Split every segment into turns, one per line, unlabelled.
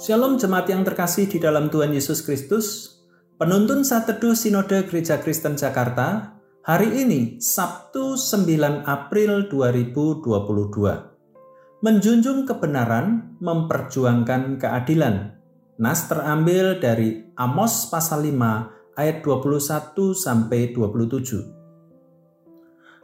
Shalom jemaat yang terkasih di dalam Tuhan Yesus Kristus. Penuntun saat teduh Sinode Gereja Kristen Jakarta hari ini Sabtu 9 April 2022. Menjunjung kebenaran, memperjuangkan keadilan. Nas terambil dari Amos pasal 5 ayat 21 sampai 27.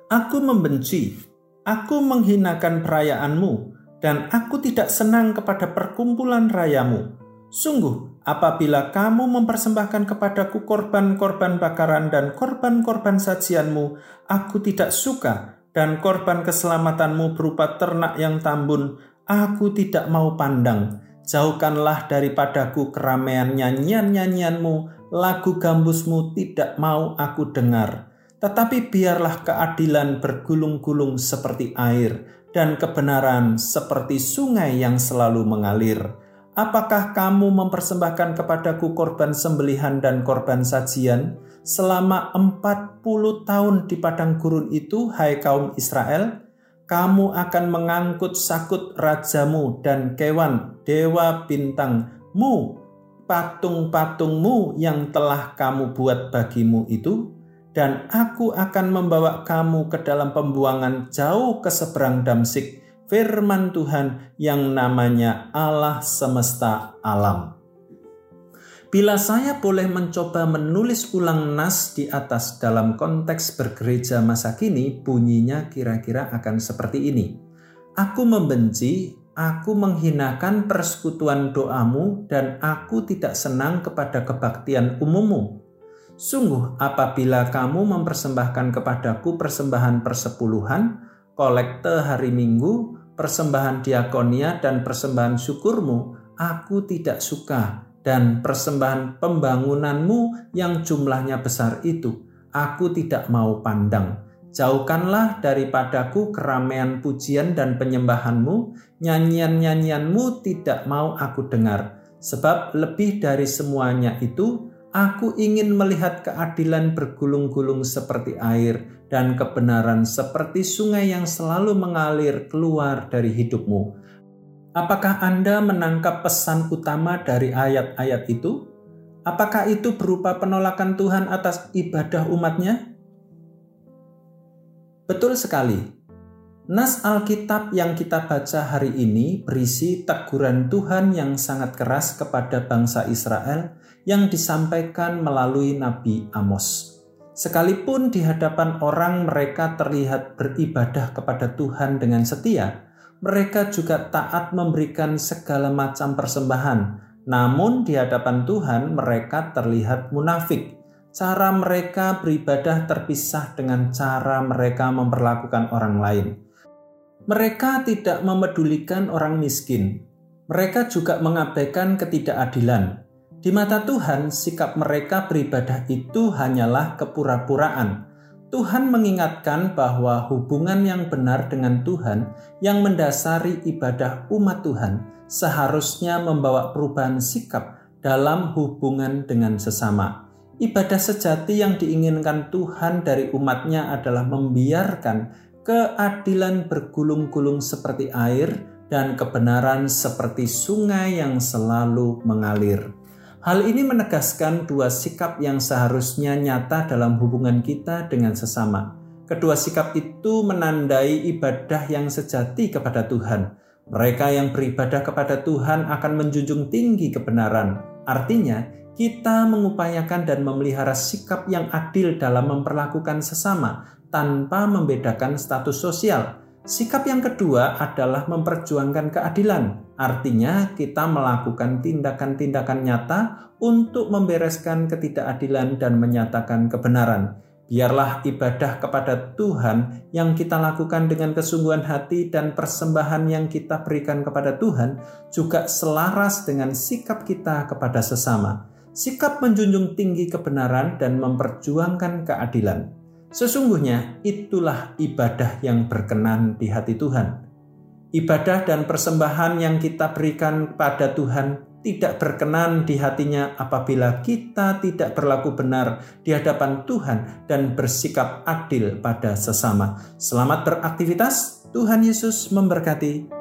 Aku membenci, aku menghinakan perayaanmu, dan aku tidak senang kepada perkumpulan rayamu. Sungguh, apabila kamu mempersembahkan kepadaku korban-korban bakaran dan korban-korban sajianmu, aku tidak suka, dan korban keselamatanmu berupa ternak yang tambun, aku tidak mau pandang. Jauhkanlah daripadaku keramaian nyanyian-nyanyianmu, lagu gambusmu tidak mau aku dengar. Tetapi biarlah keadilan bergulung-gulung seperti air, dan kebenaran seperti sungai yang selalu mengalir. Apakah kamu mempersembahkan kepadaku korban sembelihan dan korban sajian selama 40 tahun di padang gurun itu, hai kaum Israel? Kamu akan mengangkut sakut rajamu dan kewan dewa bintangmu, patung-patungmu yang telah kamu buat bagimu itu, dan aku akan membawa kamu ke dalam pembuangan jauh ke seberang Damsik, firman Tuhan yang namanya Allah semesta alam. Bila saya boleh mencoba menulis ulang nas di atas dalam konteks bergereja masa kini, bunyinya kira-kira akan seperti ini. Aku membenci, aku menghinakan persekutuan doamu, dan aku tidak senang kepada kebaktian umummu Sungguh apabila kamu mempersembahkan kepadaku persembahan persepuluhan, kolekte hari minggu, persembahan diakonia dan persembahan syukurmu, aku tidak suka dan persembahan pembangunanmu yang jumlahnya besar itu, aku tidak mau pandang. Jauhkanlah daripadaku keramaian pujian dan penyembahanmu, nyanyian-nyanyianmu tidak mau aku dengar. Sebab lebih dari semuanya itu, Aku ingin melihat keadilan bergulung-gulung seperti air dan kebenaran seperti sungai yang selalu mengalir keluar dari hidupmu. Apakah Anda menangkap pesan utama dari ayat-ayat itu? Apakah itu berupa penolakan Tuhan atas ibadah umatnya? Betul sekali. Nas Alkitab yang kita baca hari ini berisi teguran Tuhan yang sangat keras kepada bangsa Israel yang disampaikan melalui Nabi Amos. Sekalipun di hadapan orang mereka terlihat beribadah kepada Tuhan dengan setia, mereka juga taat memberikan segala macam persembahan. Namun di hadapan Tuhan mereka terlihat munafik. Cara mereka beribadah terpisah dengan cara mereka memperlakukan orang lain. Mereka tidak memedulikan orang miskin. Mereka juga mengabaikan ketidakadilan. Di mata Tuhan, sikap mereka beribadah itu hanyalah kepura-puraan. Tuhan mengingatkan bahwa hubungan yang benar dengan Tuhan yang mendasari ibadah umat Tuhan seharusnya membawa perubahan sikap dalam hubungan dengan sesama. Ibadah sejati yang diinginkan Tuhan dari umatnya adalah membiarkan keadilan bergulung-gulung seperti air dan kebenaran seperti sungai yang selalu mengalir. Hal ini menegaskan dua sikap yang seharusnya nyata dalam hubungan kita dengan sesama. Kedua sikap itu menandai ibadah yang sejati kepada Tuhan. Mereka yang beribadah kepada Tuhan akan menjunjung tinggi kebenaran. Artinya, kita mengupayakan dan memelihara sikap yang adil dalam memperlakukan sesama tanpa membedakan status sosial Sikap yang kedua adalah memperjuangkan keadilan. Artinya, kita melakukan tindakan-tindakan nyata untuk membereskan ketidakadilan dan menyatakan kebenaran. Biarlah ibadah kepada Tuhan yang kita lakukan dengan kesungguhan hati dan persembahan yang kita berikan kepada Tuhan juga selaras dengan sikap kita kepada sesama. Sikap menjunjung tinggi kebenaran dan memperjuangkan keadilan. Sesungguhnya itulah ibadah yang berkenan di hati Tuhan. Ibadah dan persembahan yang kita berikan pada Tuhan tidak berkenan di hatinya apabila kita tidak berlaku benar di hadapan Tuhan dan bersikap adil pada sesama. Selamat beraktivitas, Tuhan Yesus memberkati.